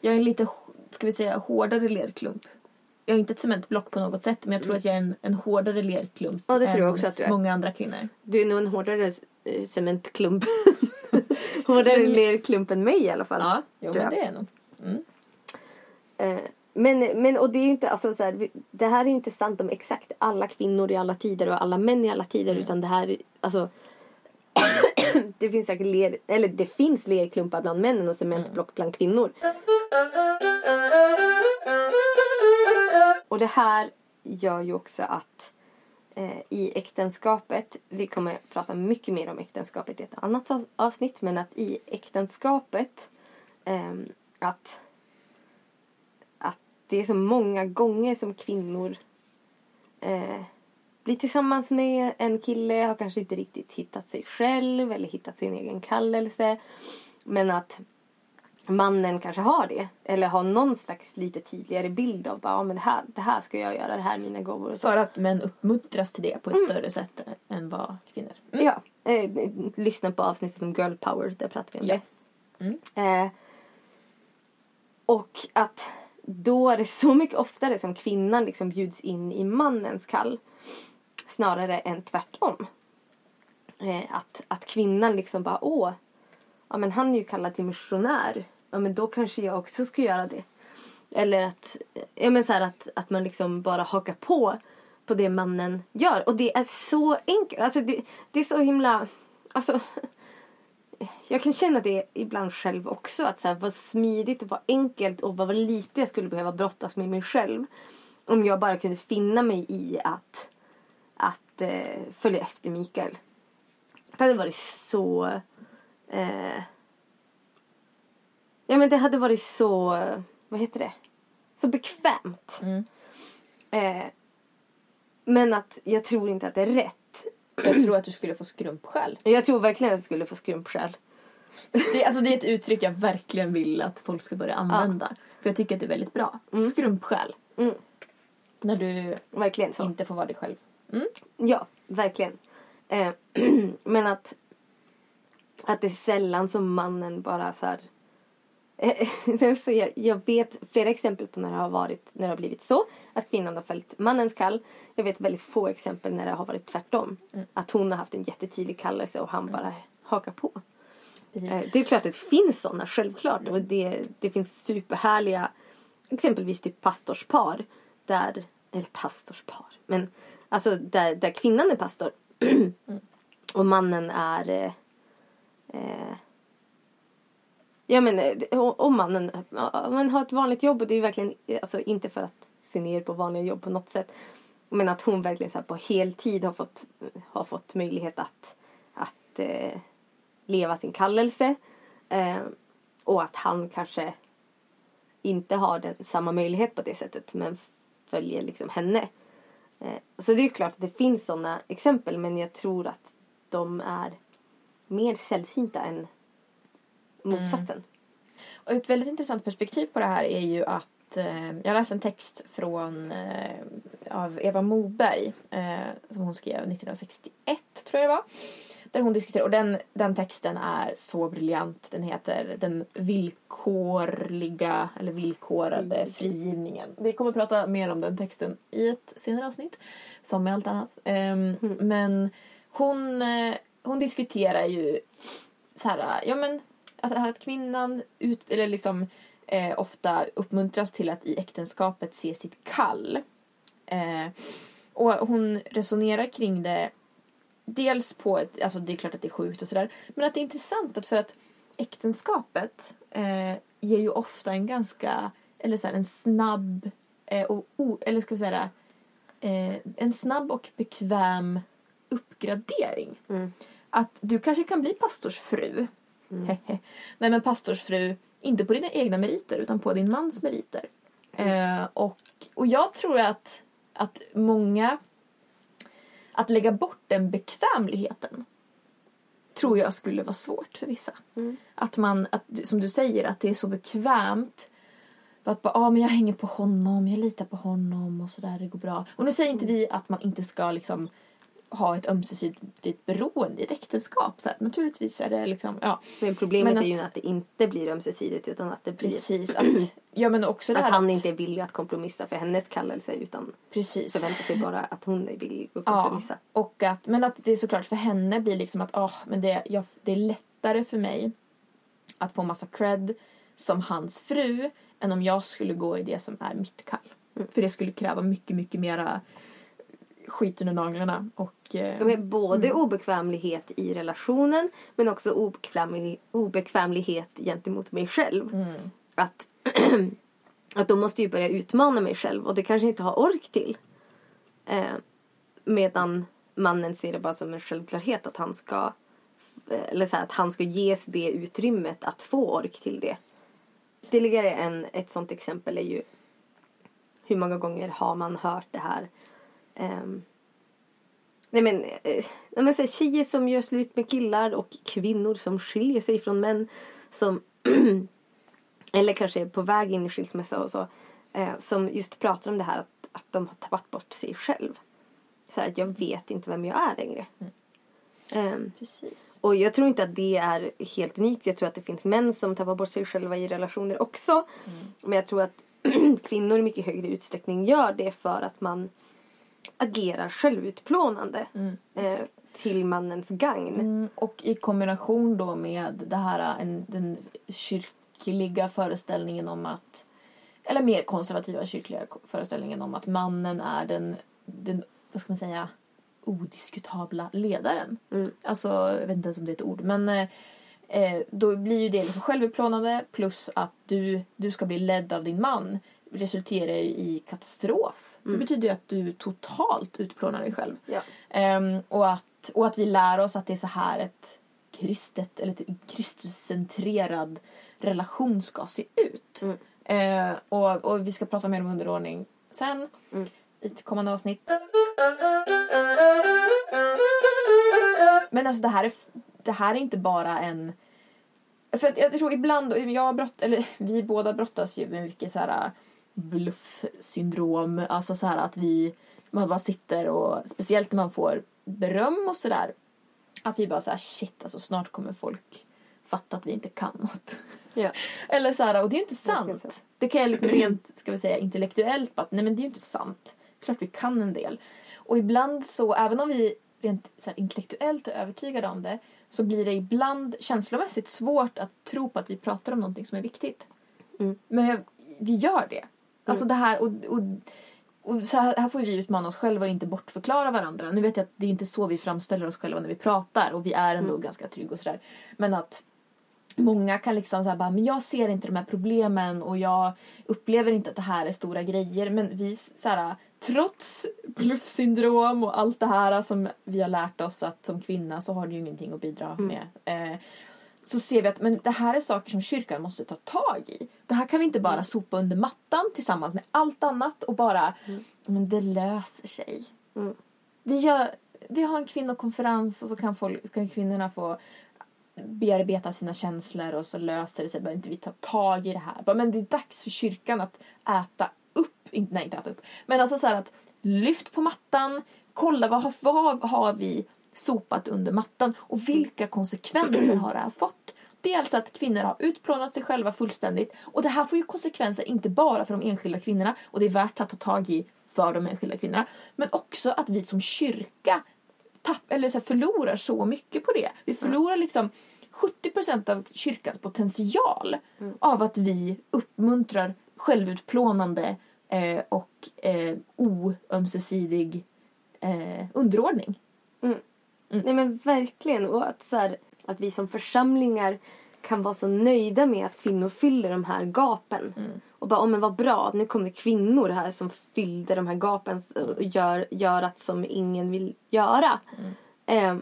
jag är en lite, ska vi säga, hårdare lerklump. Jag är inte ett cementblock på något sätt men jag tror att jag är en, en hårdare lerklump Ja, det tror jag också att du är. många andra kvinnor. Du är nog en hårdare eh, cementklump. hårdare lerklump än mig i alla fall. Ja, jo, men det är nog. Mm. Eh, men, men och det är ju inte, alltså så här, det här är ju inte sant om exakt alla kvinnor i alla tider och alla män i alla tider utan det här, alltså det finns säkert ler, eller det finns lerklumpar bland männen och cementblock bland kvinnor. Och det här gör ju också att eh, i äktenskapet, vi kommer prata mycket mer om äktenskapet i ett annat av- avsnitt, men att i äktenskapet att att det är så många gånger som kvinnor eh, blir tillsammans med en kille, har kanske inte riktigt hittat sig själv eller hittat sin egen kallelse. Men att mannen kanske har det. Eller har någon slags lite tydligare bild av bara, ja, men det, här, det här ska jag göra, det här är mina gåvor. För att män uppmuntras till det på ett större sätt än vad kvinnor. Mm. Ja, eh, lyssna på avsnittet om girl power, där pratar vi om Ja. det. Mm. Eh, och att då är det så mycket oftare som kvinnan liksom bjuds in i mannens kall. Snarare än tvärtom. Eh, att, att kvinnan liksom bara, åh, ja men han är ju kallad till missionär. Ja men då kanske jag också ska göra det. Eller att, eh, ja men så här att, att man liksom bara hakar på på det mannen gör. Och det är så enkelt. Alltså det, det är så himla, alltså jag kan känna det ibland själv också. Att så här, vad smidigt och vad enkelt och vad lite jag skulle behöva brottas med mig själv. Om jag bara kunde finna mig i att, att eh, följa efter Mikael. Det hade varit så... Eh, ja men det hade varit så... Vad heter det? Så bekvämt. Mm. Eh, men att jag tror inte att det är rätt. Jag tror att du skulle få skrumpskäl. Jag tror verkligen att jag skulle få skrumpskäl. Det, alltså, det är ett uttryck jag verkligen vill att folk ska börja använda. För jag tycker att det är väldigt bra. Skrumpskäl. Mm. När du Verkligen så. inte får vara dig själv. Ja, verkligen. Eh, men att, att det är sällan som mannen bara så här... Jag vet flera exempel på när det har varit när det har blivit så. Att kvinnan har följt mannens kall. Jag vet väldigt få exempel när det har varit tvärtom. Att hon har haft en jättetydlig kallelse och han bara hakar på. Precis. Eh, Det är klart att det finns sådana, självklart. Och det, det finns superhärliga, exempelvis typ pastorspar. Där, eller pastorspar, men alltså där, där kvinnan är pastor. och mannen är... Eh, eh, ja men, eh, om man, eh, om mannen man har ett vanligt jobb och det är ju verkligen, eh, alltså inte för att se ner på vanliga jobb på något sätt. Men att hon verkligen så här, på heltid har fått, har fått möjlighet att, att eh, leva sin kallelse. Eh, och att han kanske inte har den, samma möjlighet på det sättet men följer liksom henne. Eh, så det är ju klart att det finns sådana exempel men jag tror att de är mer sällsynta än motsatsen. Och ett väldigt intressant perspektiv på det här är ju att eh, jag läste en text från eh, av Eva Moberg eh, som hon skrev 1961 tror jag det var. Där hon diskuterar, och den, den texten är så briljant. Den heter Den villkorliga, eller villkorade frigivningen. Vi kommer att prata mer om den texten i ett senare avsnitt. Som med allt annat. Um, Men hon, hon diskuterar ju så här, ja men att, att kvinnan ut, eller liksom eh, ofta uppmuntras till att i äktenskapet se sitt kall. Eh, och hon resonerar kring det dels på ett, alltså det är klart att det är sjukt och sådär, men att det är intressant att för att äktenskapet eh, ger ju ofta en ganska, eller så här, en snabb, eh, och, o, eller ska vi säga eh, en snabb och bekväm uppgradering. Mm. Att du kanske kan bli pastorsfru. Nej men pastorsfru, inte på dina egna meriter utan på din mans meriter. Eh, och, och jag tror att, att många att lägga bort den bekvämligheten tror jag skulle vara svårt för vissa. Mm. Att man, att, som du säger, att det är så bekvämt. Att bara, ah, men jag hänger på honom, jag litar på honom och sådär, det går bra. Och nu säger inte vi att man inte ska liksom ha ett ömsesidigt beroende i ett äktenskap. Så här, naturligtvis är det liksom, ja. Men problemet Men är ju att- att det inte blir ömsesidigt utan att det blir Precis. Att, ja men också att han att, inte är villig att kompromissa för hennes kallelse utan Precis. förväntar sig bara att hon är villig att Ja, kompromissa. och att, men att det är såklart för henne blir liksom att ah, men det, jag, det är lättare för mig att få massa cred som hans fru än om jag skulle gå i det som är mitt kall. Mm. För det skulle kräva mycket, mycket mera skit under naglarna och eh, men både Mm. obekvämlighet i relationen men också obekvämlighet, obekvämlighet gentemot mig själv. mm, Att, att då måste jag börja utmana mig själv och det kanske inte har ork till. Eh, medan mannen ser det bara som en självklarhet att han ska eller så här, att han ska ges det utrymmet att få ork till det. Ytterligare en, ett sånt exempel är ju hur många gånger har man hört det här ehm, Nej men, eh, nej, men så här, tjejer som gör slut med killar och kvinnor som skiljer sig från män som eller kanske är på väg in i skilsmässa och så eh, som just pratar om det här att, att de har tappat bort sig själv. Så här, att jag vet inte vem jag är längre. Ehm, precis. och jag tror inte att det är helt unikt. Jag tror att det finns män som tappar bort sig själva i relationer också. Men jag tror att kvinnor i mycket högre utsträckning gör det för att man agerar självutplånande Mm, eh, till mannens gagn. Mm, och i kombination då med det här, en, den kyrkliga föreställningen om att eller mer konservativa kyrkliga föreställningen om att mannen är den, den vad ska man säga, odiskutabla ledaren. Mm. Alltså, jag vet inte ens om det är ett ord, men eh, eh, då blir ju det liksom självutplånande plus att du, du ska bli ledd av din man resulterar ju i katastrof. Det betyder ju att du totalt utplånar dig själv. Ja. Ehm, och, att, och att vi lär oss att det är så här ett kristet eller ett Kristuscentrerad relation ska se ut. Mm. Eh, och, och vi ska prata mer om underordning sen Mm. i ett kommande avsnitt. Men alltså det här är, det här är inte bara en... För jag tror ibland, jag brott, eller vi båda brottas ju med mycket så här bluffsyndrom. Alltså så här att vi, man bara sitter och, speciellt när man får beröm och sådär. Att vi bara så här shit alltså snart kommer folk fatta att vi inte kan något. Ja. Eller så här, och det är ju inte sant. Det kan jag liksom rent, ska vi säga, intellektuellt bara, nej men det är ju inte sant. Klart vi kan en del. Och ibland så, även om vi rent så här, intellektuellt är övertygade om det, så blir det ibland känslomässigt svårt att tro på att vi pratar om någonting som är viktigt. Mm. Men vi gör det. Alltså det här, och, och, och så här, här får vi utmana oss själva och inte bortförklara varandra. Nu vet jag att det är inte så vi framställer oss själva när vi pratar och vi är ändå ganska trygga och sådär. Men att Många kan liksom säga bara, men jag ser inte de här problemen och jag upplever inte att det här är stora grejer. Men vi, så här, trots bluffsyndrom och allt det här som vi har lärt oss att som kvinna så har du ju ingenting att bidra med. Eh, så ser vi att men det här är saker som kyrkan måste ta tag i. Det här kan vi inte bara sopa under mattan tillsammans med allt annat och bara, men det löser sig. Mm. Vi, gör, vi har en kvinnokonferens och så kan, folk, kan kvinnorna få bearbeta sina känslor och så löser det sig. Behöver inte vi ta tag i det här? Bara, men det är dags för kyrkan att äta upp, inte, nej inte äta upp, men alltså så här att lyft på mattan, kolla vad har, vad har vi sopat under mattan och vilka konsekvenser har det här fått? Det är alltså att kvinnor har utplånat sig själva fullständigt och det här får ju konsekvenser inte bara för de enskilda kvinnorna och det är värt att ta tag i för de enskilda kvinnorna men också att vi som kyrka tapp, eller så förlorar så mycket på det. Vi förlorar liksom 70% av kyrkans potential Mm. av att vi uppmuntrar självutplånande eh, och eh, oömsesidig eh, underordning. Nej men verkligen. Och att, så här, att vi som församlingar kan vara så nöjda med att kvinnor fyller de här gapen. Och bara, oh, men vad bra, nu kommer kvinnor här som fyllde de här gapen och gör, gör att som ingen vill göra. Eh,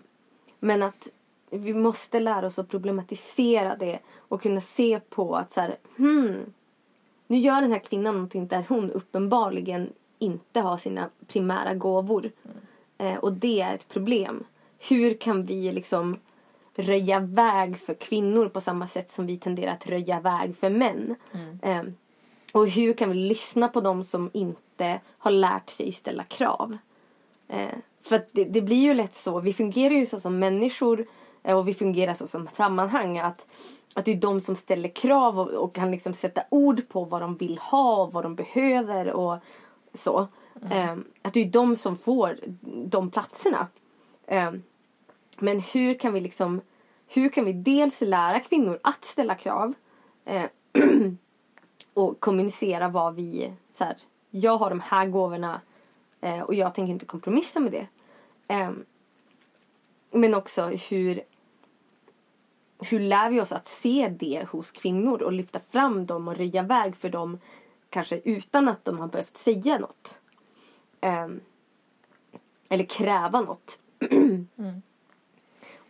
men att vi måste lära oss att problematisera det och kunna se på att så här, hmm, nu gör den här kvinnan någonting där hon uppenbarligen inte har sina primära gåvor. Eh, och det är ett problem. Hur kan vi liksom röja väg för kvinnor på samma sätt som vi tenderar att röja väg för män? Eh, och hur kan vi lyssna på dem som inte har lärt sig ställa krav? Eh, för det, det blir ju lätt så, vi fungerar ju så som människor eh, och vi fungerar så som sammanhang att, att det är de som ställer krav och, och kan liksom sätta ord på vad de vill ha och vad de behöver och så. Eh, att det är de som får de platserna. Ehm, men hur kan vi liksom hur kan vi dels lära kvinnor att ställa krav eh, och kommunicera vad vi så här, jag har de här gåvorna eh, och jag tänker inte kompromissa med det. Ehm, men också hur hur lär vi oss att se det hos kvinnor och lyfta fram dem och röja väg för dem kanske utan att de har behövt säga något. Ehm, eller kräva något.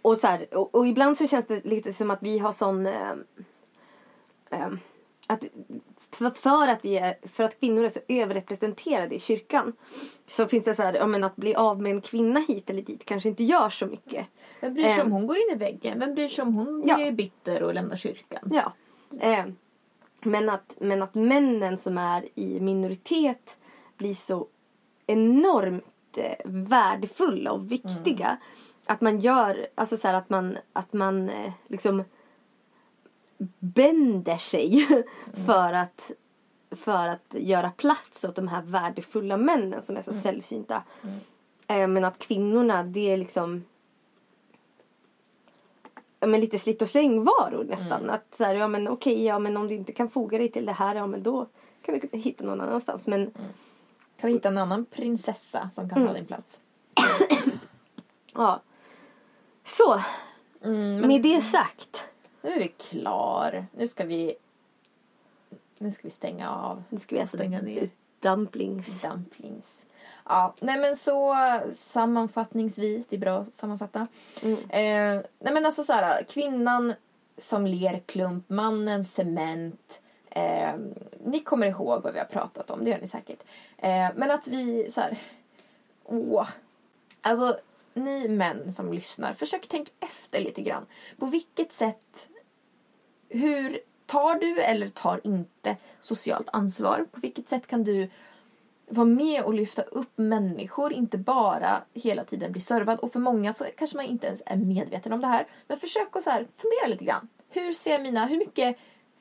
Och, så här, och, och ibland så känns det lite som att vi har sån... Eh, eh, att, för, att vi är, för att kvinnor är så överrepresenterade i kyrkan så finns det så här, men att bli av med en kvinna hit eller dit kanske inte gör så mycket. Vem bryr sig Ehm. om hon går in i väggen? Vem bryr sig om hon Ja. blir bitter och lämnar kyrkan? Ja. Eh, men, att, men att männen som är i minoritet blir så enormt eh, värdefulla och viktiga. Att man gör, alltså så här, att man, att man eh, liksom bänder sig för att för att göra plats åt de här värdefulla männen som är så sällsynta. Eh, men att kvinnorna, det är liksom men lite slit och slängvaror nästan. Att så här, ja men okej, ja men om du inte kan foga dig till det här, ja men då kan du hitta någon annanstans. Men Kan vi hitta en annan prinsessa som kan ta din plats? ja. Så, Mm, men med det sagt. nu är vi klar. Nu ska vi... Nu ska vi stänga av. Nu ska vi äta Stänga ner. dumplings. Dumplings. Ja, nej men så sammanfattningsvis, det är bra att sammanfatta. Mm. Eh, nej men alltså så här, kvinnan som lerklump, mannen cement. Eh, ni kommer ihåg vad vi har pratat om, det gör ni säkert. Eh, men att vi så här, åh. Alltså, ni män som lyssnar, försök tänka efter lite grann. På vilket sätt, hur tar du eller tar inte socialt ansvar? På vilket sätt kan du vara med och lyfta upp människor, inte bara hela tiden bli servad. Och för många så kanske man inte ens är medveten om det här. Men försök att så här, fundera lite grann. Hur ser mina, hur mycket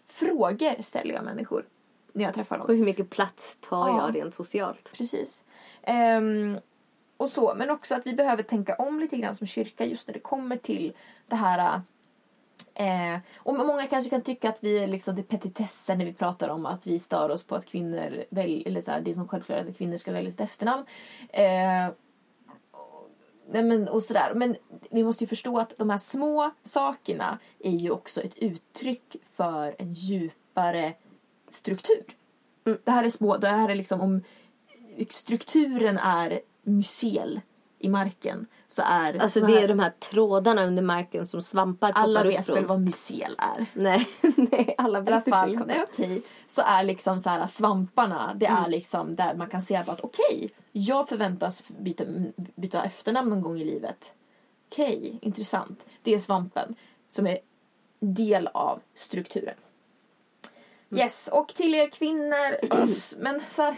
frågor ställer jag människor när jag träffar dem? Och hur mycket plats tar Ja. jag rent socialt? Precis. Ehm, och så, men också att vi behöver tänka om lite grann som kyrka just när det kommer till det här Eh, och många kanske kan tycka att vi är liksom det petitesser när vi pratar om att vi stör oss på att kvinnor väljer, eller så här, det är som självklart att kvinnor ska välja sitt efternamn. Eh, nej men, och sådär. Men vi måste ju förstå att de här små sakerna är ju också ett uttryck för en djupare struktur. Mm. Det här är små, det här är liksom om strukturen är mycel i marken så är Alltså så det här, är de här trådarna under marken som svampar alla vet från. väl vad mycel är? Nej, nej, alla I alla vet fall, inte. nej okej. Så är liksom så här svamparna, det Mm. är liksom där man kan se att okej, jag förväntas byta, byta efternamn någon gång i livet. Okej, intressant. Det är svampen. som är del av strukturen. Yes, och till er kvinnor, men så här,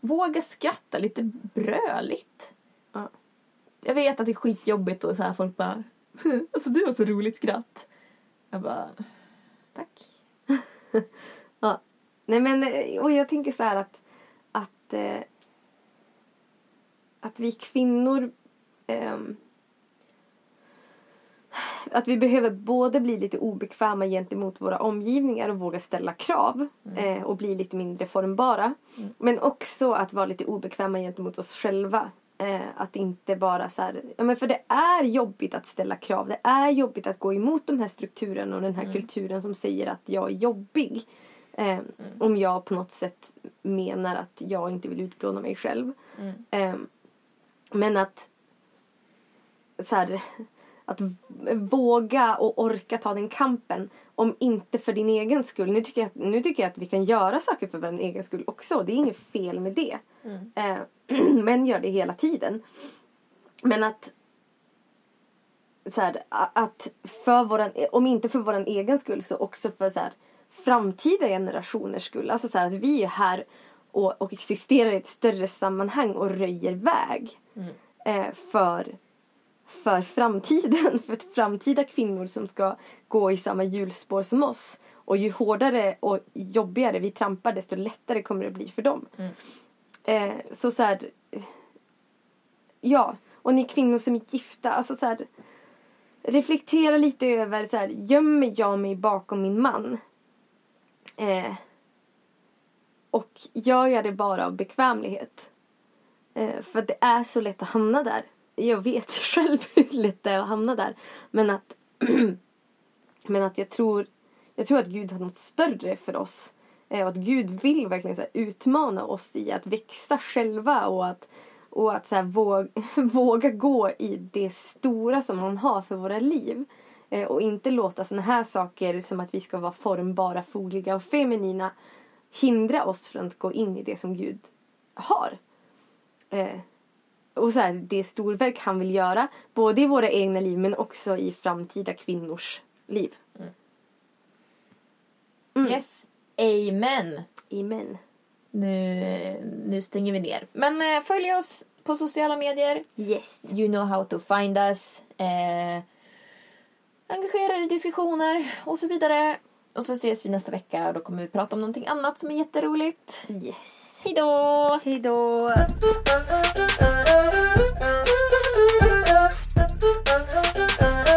våga skratta lite bröligt. Ja. Jag vet att det är skitjobbigt och så här folk bara Alltså du har så roligt skratt. Jag bara Tack. Ja. Nej men, eh, och jag tänker så här att, att, eh, att vi kvinnor ehm, att vi behöver både bli lite obekväma gentemot våra omgivningar och våga ställa krav eh, och bli lite mindre formbara. Men också att vara lite obekväma gentemot oss själva. Eh, att inte bara så här, ja, men för det är jobbigt att ställa krav. Det är jobbigt att gå emot de här strukturerna och den här kulturen som säger att jag är jobbig. Eh, Om jag på något sätt menar att jag inte vill utplåna mig själv. Eh, men att så här, att våga och orka ta den kampen. Om inte för din egen skull. Nu tycker jag, att- nu tycker jag att vi kan göra saker för vår egen skull också. Det är inget fel med det. Eh, män gör det hela tiden. Men att så här, att för våran, om inte för vår egen skull så också för så här, framtida generationers skull. Alltså så här, att vi är här och, och existerar i ett större sammanhang och röjer väg. Eh, för, för framtiden. För framtida kvinnor som ska gå i samma hjulspår som oss. Och ju hårdare och jobbigare vi trampar desto lättare kommer det bli för dem. Eh, så så här, Ja, och ni kvinnor som är gifta, alltså så här, reflektera lite över så här, gömmer jag mig bakom min man? Eh, och gör jag det bara av bekvämlighet? Eh, för det är så lätt att hamna där. Jag vet själv hur lätt det är att hamna där. Men att, men att jag tror jag tror att Gud har något större för oss. Eh, Och att Gud vill verkligen så här, utmana oss i att växa själva och att, och att så här, våga, våga gå i det stora som han har för våra liv. Eh, Och inte låta såna här saker som att vi ska vara formbara, fogliga och feminina hindra oss från att gå in i det som Gud har. Eh, och så här, det storverk han vill göra, både i våra egna liv men också i framtida kvinnors liv. Yes. Amen. Amen. Nu, nu stänger vi ner. Men eh, följ oss på sociala medier. Yes. You know how to find us. Eh, engagera er i diskussioner och så vidare. Och så ses vi nästa vecka och då kommer vi prata om någonting annat som är jätteroligt. Yes. Hej då! Hej då! Thank you.